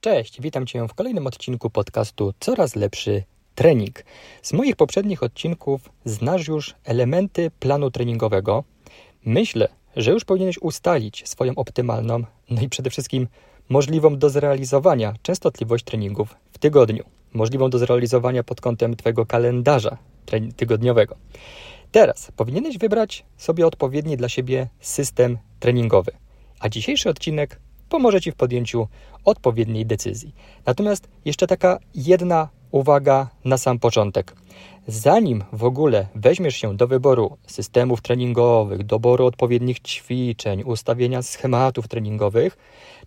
Cześć, witam Cię w kolejnym odcinku podcastu Coraz lepszy trening. Z moich poprzednich odcinków znasz już elementy planu treningowego. Myślę, że już powinieneś ustalić swoją optymalną, no i przede wszystkim możliwą do zrealizowania częstotliwość treningów w tygodniu. Możliwą do zrealizowania pod kątem Twojego kalendarza tygodniowego. Teraz powinieneś wybrać sobie odpowiedni dla siebie system treningowy. A dzisiejszy odcinek pomoże Ci w podjęciu odpowiedniej decyzji. Natomiast jeszcze taka jedna uwaga na sam początek. Zanim w ogóle weźmiesz się do wyboru systemów treningowych, doboru odpowiednich ćwiczeń, ustawienia schematów treningowych,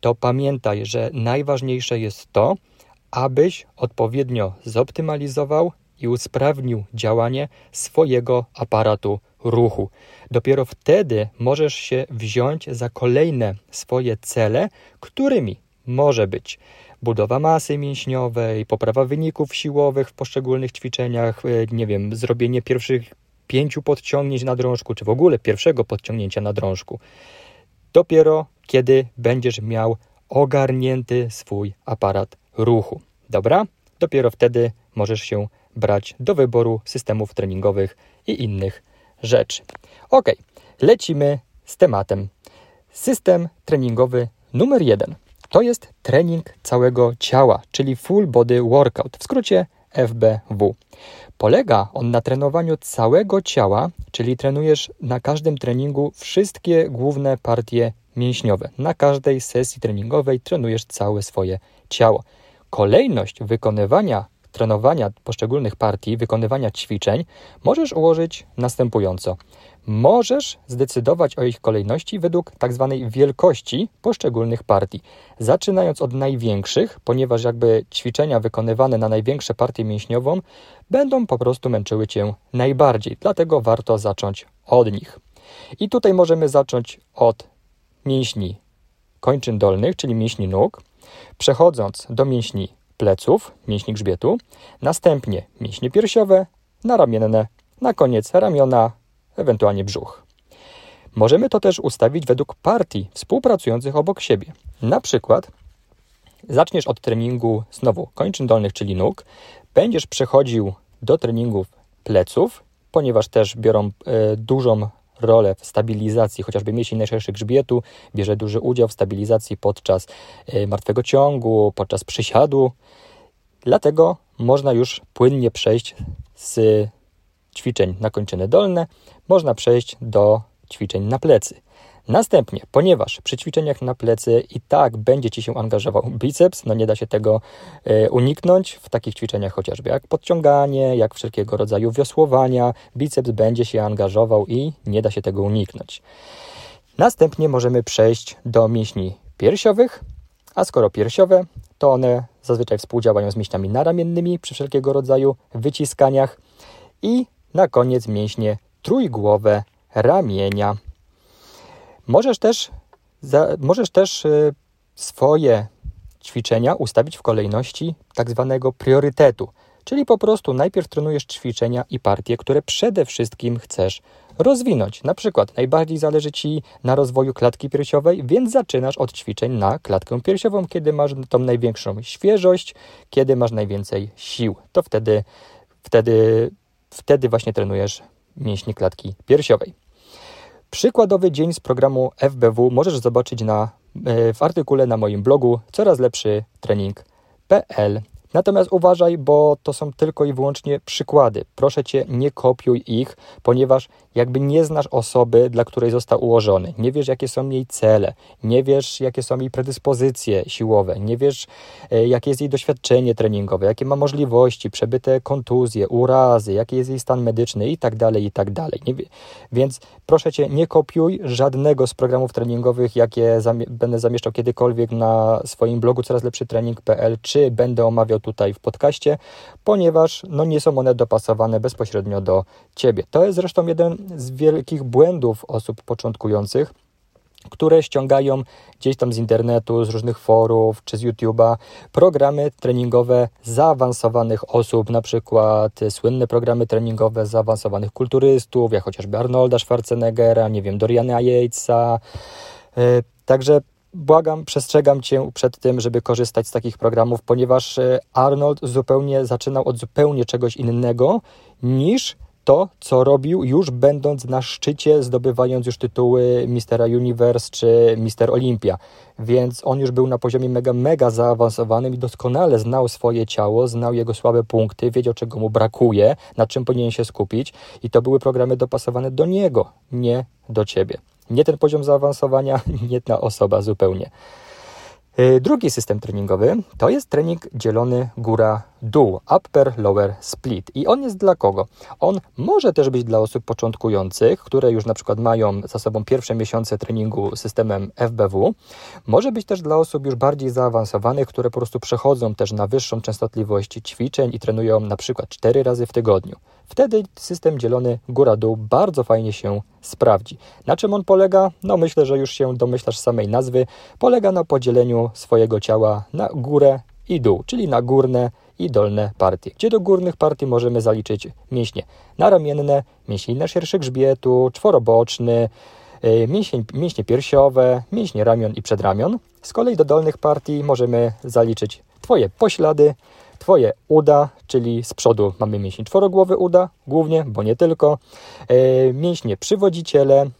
to pamiętaj, że najważniejsze jest to, abyś odpowiednio zoptymalizował i usprawnił działanie swojego aparatu ruchu. Dopiero wtedy możesz się wziąć za kolejne swoje cele, którymi może być budowa masy mięśniowej, poprawa wyników siłowych w poszczególnych ćwiczeniach, e, nie wiem, zrobienie pierwszych pięciu podciągnięć na drążku, czy w ogóle pierwszego podciągnięcia na drążku. Dopiero kiedy będziesz miał ogarnięty swój aparat ruchu. Dobra? Dopiero wtedy możesz się brać do wyboru systemów treningowych i innych rzeczy. Ok, lecimy z tematem. System treningowy numer jeden to jest trening całego ciała, czyli full body workout, w skrócie FBW. Polega on na trenowaniu całego ciała, czyli trenujesz na każdym treningu wszystkie główne partie mięśniowe. Na każdej sesji treningowej trenujesz całe swoje ciało. Kolejność wykonywania trenowania poszczególnych partii, wykonywania ćwiczeń możesz ułożyć następująco. Możesz zdecydować o ich kolejności według tzw. Tak wielkości poszczególnych partii, zaczynając od największych, ponieważ jakby ćwiczenia wykonywane na największe partię mięśniową będą po prostu męczyły cię najbardziej, dlatego warto zacząć od nich. I tutaj możemy zacząć od mięśni kończyn dolnych, czyli mięśni nóg, przechodząc do mięśni pleców, mięśni grzbietu, następnie mięśnie piersiowe, naramienne, na koniec ramiona, ewentualnie brzuch. Możemy to też ustawić według partii współpracujących obok siebie. Na przykład zaczniesz od treningu znowu kończyn dolnych, czyli nóg, będziesz przechodził do treningów pleców, ponieważ też biorą e, dużą rolę w stabilizacji chociażby mięśni najszerszych grzbietu, bierze duży udział w stabilizacji podczas e, martwego ciągu, podczas przysiadu. Dlatego można już płynnie przejść z ćwiczeń na kończyny dolne, można przejść do ćwiczeń na plecy. Następnie, ponieważ przy ćwiczeniach na plecy i tak będzie Ci się angażował biceps, no nie da się tego e, uniknąć w takich ćwiczeniach chociażby jak podciąganie, jak wszelkiego rodzaju wiosłowania, biceps będzie się angażował i nie da się tego uniknąć. Następnie możemy przejść do mięśni piersiowych, a skoro piersiowe, to one zazwyczaj współdziałają z mięśniami naramiennymi przy wszelkiego rodzaju wyciskaniach i na koniec mięśnie trójgłowe ramienia. Możesz też, za, możesz też y, swoje ćwiczenia ustawić w kolejności tak zwanego priorytetu, czyli po prostu najpierw trenujesz ćwiczenia i partie, które przede wszystkim chcesz rozwinąć. Na przykład najbardziej zależy Ci na rozwoju klatki piersiowej, więc zaczynasz od ćwiczeń na klatkę piersiową, kiedy masz tą największą świeżość, kiedy masz najwięcej sił. To wtedy, wtedy, wtedy właśnie trenujesz mięśnie klatki piersiowej. Przykładowy dzień z programu FBW możesz zobaczyć na, e, w artykule na moim blogu coraz lepszy trening.pl. Natomiast uważaj, bo to są tylko i wyłącznie przykłady. Proszę cię, nie kopiuj ich, ponieważ jakby nie znasz osoby, dla której został ułożony. Nie wiesz, jakie są jej cele, nie wiesz, jakie są jej predyspozycje siłowe, nie wiesz, e, jakie jest jej doświadczenie treningowe, jakie ma możliwości, przebyte kontuzje, urazy, jaki jest jej stan medyczny i tak dalej, i tak dalej. Więc proszę cię, nie kopiuj żadnego z programów treningowych, jakie zamie będę zamieszczał kiedykolwiek na swoim blogu coraz lepszy trening.pl, czy będę omawiał tutaj w podcaście, ponieważ no, nie są one dopasowane bezpośrednio do Ciebie. To jest zresztą jeden z wielkich błędów osób początkujących, które ściągają gdzieś tam z internetu, z różnych forów czy z YouTube'a programy treningowe zaawansowanych osób, na przykład słynne programy treningowe zaawansowanych kulturystów, jak chociażby Arnolda Schwarzeneggera, nie wiem, Doriana Yatesa. E, także błagam, przestrzegam Cię przed tym, żeby korzystać z takich programów, ponieważ e, Arnold zupełnie zaczynał od zupełnie czegoś innego niż to, co robił już będąc na szczycie, zdobywając już tytuły Mistera Universe czy Mister Olympia. Więc on już był na poziomie mega, mega zaawansowanym i doskonale znał swoje ciało, znał jego słabe punkty, wiedział czego mu brakuje, na czym powinien się skupić i to były programy dopasowane do niego, nie do ciebie. Nie ten poziom zaawansowania, nie ta osoba zupełnie. Y, drugi system treningowy to jest trening dzielony góra-dół, upper, lower split. I on jest dla kogo? On może też być dla osób początkujących, które już na przykład mają za sobą pierwsze miesiące treningu systemem FBW. Może być też dla osób już bardziej zaawansowanych, które po prostu przechodzą też na wyższą częstotliwość ćwiczeń i trenują na przykład 4 razy w tygodniu. Wtedy system dzielony góra-dół bardzo fajnie się sprawdzi. Na czym on polega? No myślę, że już się domyślasz samej nazwy. Polega na podzieleniu swojego ciała na górę i dół, czyli na górne i dolne partie, gdzie do górnych partii możemy zaliczyć mięśnie naramienne, mięśnie na szerszy grzbietu, czworoboczny, y, mięśnie, mięśnie piersiowe, mięśnie ramion i przedramion. Z kolei do dolnych partii możemy zaliczyć Twoje poślady, Twoje uda, czyli z przodu mamy mięsień czworogłowy uda, głównie, bo nie tylko, e, mięśnie przywodziciele,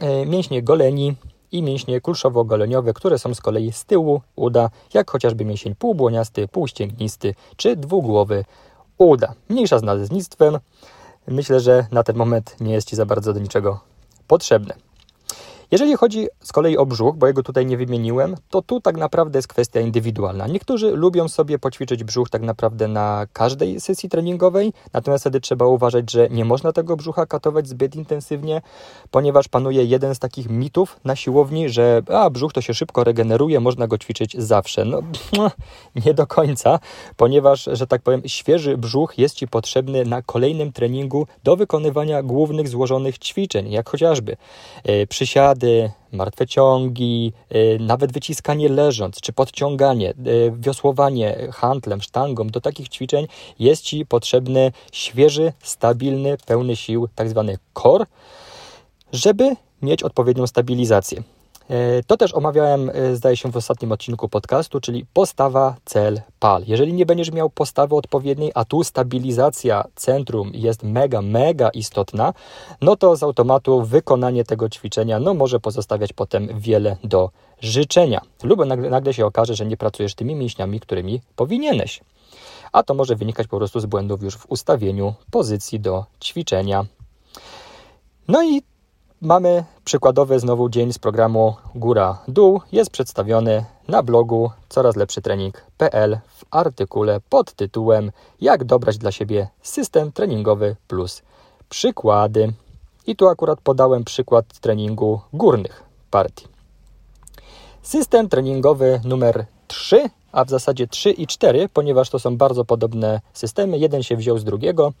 e, mięśnie goleni i mięśnie kulszowo-goleniowe, które są z kolei z tyłu uda, jak chociażby mięsień półbłoniasty, półścięgnisty czy dwugłowy uda. Mniejsza z nazewnictwem. Myślę, że na ten moment nie jest Ci za bardzo do niczego potrzebne. Jeżeli chodzi z kolei o brzuch, bo jego tutaj nie wymieniłem, to tu tak naprawdę jest kwestia indywidualna. Niektórzy lubią sobie poćwiczyć brzuch tak naprawdę na każdej sesji treningowej, natomiast wtedy trzeba uważać, że nie można tego brzucha katować zbyt intensywnie, ponieważ panuje jeden z takich mitów na siłowni, że a, brzuch to się szybko regeneruje, można go ćwiczyć zawsze. No, nie do końca, ponieważ, że tak powiem, świeży brzuch jest Ci potrzebny na kolejnym treningu do wykonywania głównych złożonych ćwiczeń, jak chociażby yy, martwe ciągi, y, nawet wyciskanie leżąc, czy podciąganie, y, wiosłowanie handlem, sztangą, do takich ćwiczeń jest Ci potrzebny świeży, stabilny, pełny sił, tak zwany core, żeby mieć odpowiednią stabilizację. E, to też omawiałem, e, zdaje się, w ostatnim odcinku podcastu, czyli postawa, cel, pal. Jeżeli nie będziesz miał postawy odpowiedniej, a tu stabilizacja centrum jest mega, mega istotna, no to z automatu wykonanie tego ćwiczenia no, może pozostawiać potem wiele do życzenia. Lub nagle, nagle się okaże, że nie pracujesz tymi mięśniami, którymi powinieneś. A to może wynikać po prostu z błędów już w ustawieniu pozycji do ćwiczenia. No i Mamy przykładowy znowu dzień z programu Góra-Dół. Jest przedstawiony na blogu coraz lepszy trening.pl w artykule pod tytułem Jak dobrać dla siebie system treningowy plus przykłady. I tu akurat podałem przykład treningu górnych partii. System treningowy numer 3, a w zasadzie 3 i 4, ponieważ to są bardzo podobne systemy, jeden się wziął z drugiego,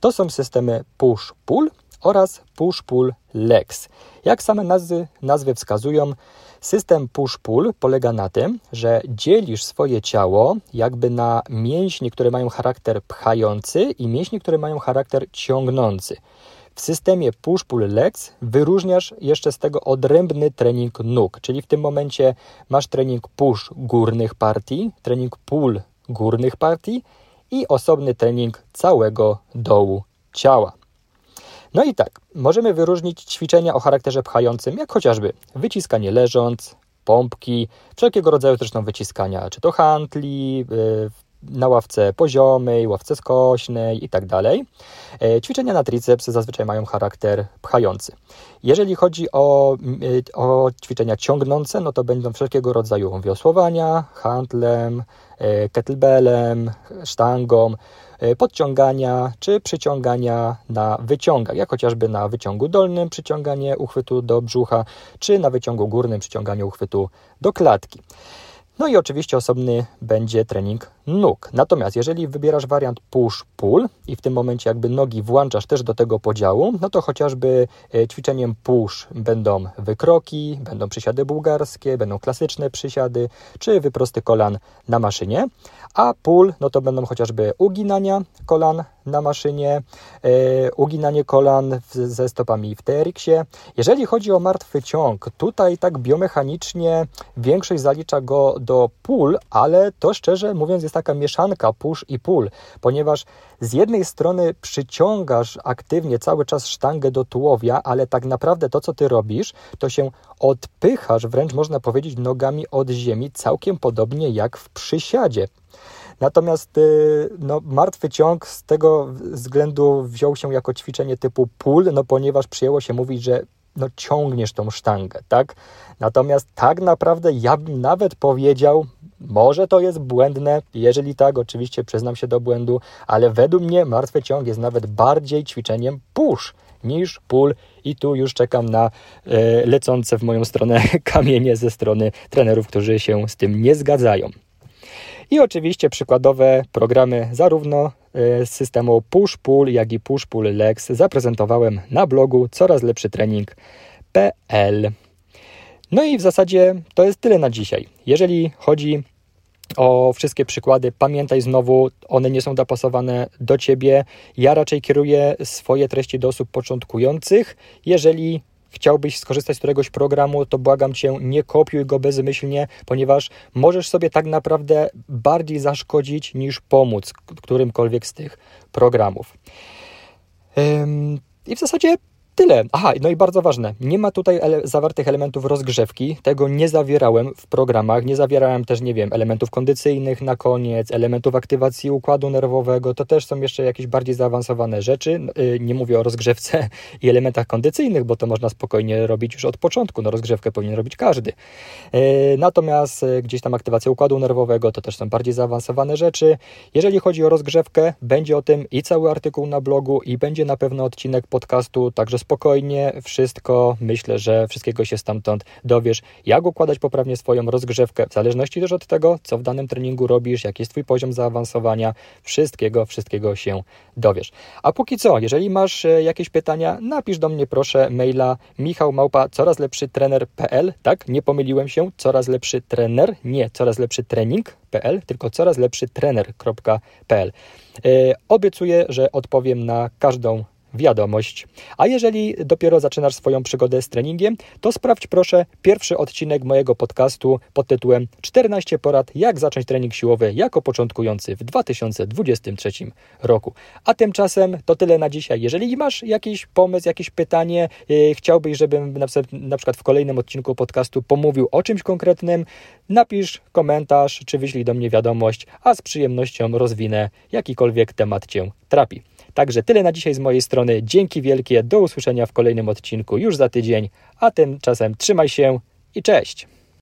to są systemy push-pull oraz push-pull legs. Jak same nazwy, nazwy wskazują, system push-pull polega na tym, że dzielisz swoje ciało jakby na mięśnie, które mają charakter pchający i mięśnie, które mają charakter ciągnący. W systemie push-pull legs wyróżniasz jeszcze z tego odrębny trening nóg, czyli w tym momencie masz trening push górnych partii, trening pull górnych partii i osobny trening całego dołu ciała. No i tak, możemy wyróżnić ćwiczenia o charakterze pchającym, jak chociażby wyciskanie leżąc, pompki, wszelkiego rodzaju zresztą wyciskania, czy to handli, y, na ławce poziomej, ławce skośnej i tak. E, ćwiczenia na triceps zazwyczaj mają charakter pchający. Jeżeli chodzi o, y, o ćwiczenia ciągnące, no to będą wszelkiego rodzaju wiosłowania, handlem, e, kettlebellem, sztangą, E, podciągania czy przyciągania na wyciągach, jak chociażby na wyciągu dolnym przyciąganie uchwytu do brzucha, czy na wyciągu górnym przyciąganie uchwytu do klatki. No i oczywiście osobny będzie trening nóg. Natomiast jeżeli wybierasz wariant push-pull i w tym momencie jakby nogi włączasz też do tego podziału, no to chociażby e, ćwiczeniem push będą wykroki, będą przysiady bułgarskie, będą klasyczne przysiady, czy wyprosty kolan na maszynie, a pull no to będą chociażby uginania kolan na maszynie, e, uginanie kolan ze stopami w TRX-ie. Jeżeli chodzi o martwy ciąg, tutaj tak biomechanicznie większość zalicza go do pól, ale to szczerze mówiąc jest taka mieszanka push i pull, ponieważ z jednej strony przyciągasz aktywnie cały czas sztangę do tułowia, ale tak naprawdę to, co ty robisz, to się odpychasz, wręcz można powiedzieć, nogami od ziemi, całkiem podobnie jak w przysiadzie. Natomiast y, no, martwy ciąg z tego względu wziął się jako ćwiczenie typu pull, no ponieważ przyjęło się mówić, że no, ciągniesz tą sztangę, tak? Natomiast tak naprawdę ja bym nawet powiedział, może to jest błędne, jeżeli tak, oczywiście przyznam się do błędu, ale według mnie martwy ciąg jest nawet bardziej ćwiczeniem push niż pull i tu już czekam na e, lecące w moją stronę kamienie ze strony trenerów, którzy się z tym nie zgadzają. I oczywiście przykładowe programy zarówno z systemu push-pull, jak i push-pull legs zaprezentowałem na blogu coraz lepszy trening.pl. No i w zasadzie to jest tyle na dzisiaj. Jeżeli chodzi o wszystkie przykłady, pamiętaj znowu, one nie są dopasowane do ciebie. Ja raczej kieruję swoje treści do osób początkujących. Jeżeli chciałbyś skorzystać z któregoś programu, to błagam cię, nie kopiuj go bezmyślnie, ponieważ możesz sobie tak naprawdę bardziej zaszkodzić niż pomóc którymkolwiek z tych programów. I w zasadzie Tyle. Aha, no i bardzo ważne, nie ma tutaj ele zawartych elementów rozgrzewki, tego nie zawierałem w programach, nie zawierałem też, nie wiem, elementów kondycyjnych na koniec, elementów aktywacji układu nerwowego, to też są jeszcze jakieś bardziej zaawansowane rzeczy, y, nie mówię o rozgrzewce i elementach kondycyjnych, bo to można spokojnie robić już od początku, no rozgrzewkę powinien robić każdy. Y, natomiast y, gdzieś tam aktywacja układu nerwowego, to też są bardziej zaawansowane rzeczy. Jeżeli chodzi o rozgrzewkę, będzie o tym i cały artykuł na blogu i będzie na pewno odcinek podcastu, także spokojnie wszystko, myślę, że wszystkiego się stamtąd dowiesz, jak układać poprawnie swoją rozgrzewkę, w zależności też od tego, co w danym treningu robisz, jaki jest Twój poziom zaawansowania, wszystkiego, wszystkiego się dowiesz. A póki co, jeżeli masz e, jakieś pytania, napisz do mnie proszę maila Michał Małpa, coraz lepszy trener.pl, tak? Nie pomyliłem się, coraz lepszy trener, nie coraz lepszy tylko coraz lepszy trener.pl. Yy, obiecuję, że odpowiem na każdą wiadomość. A jeżeli dopiero zaczynasz swoją przygodę z treningiem, to sprawdź proszę pierwszy odcinek mojego podcastu pod tytułem 14 porad, jak zacząć trening siłowy jako początkujący w 2023 roku. A tymczasem to tyle na dzisiaj. Jeżeli masz jakiś pomysł, jakieś pytanie, yy, chciałbyś, żebym na przykład w kolejnym odcinku podcastu pomówił o czymś konkretnym, napisz komentarz czy wyślij do mnie wiadomość, a z przyjemnością rozwinę jakikolwiek temat Cię trapi. Także tyle na dzisiaj z mojej strony. Dzięki wielkie. Do usłyszenia w kolejnym odcinku już za tydzień. A tymczasem trzymaj się i cześć.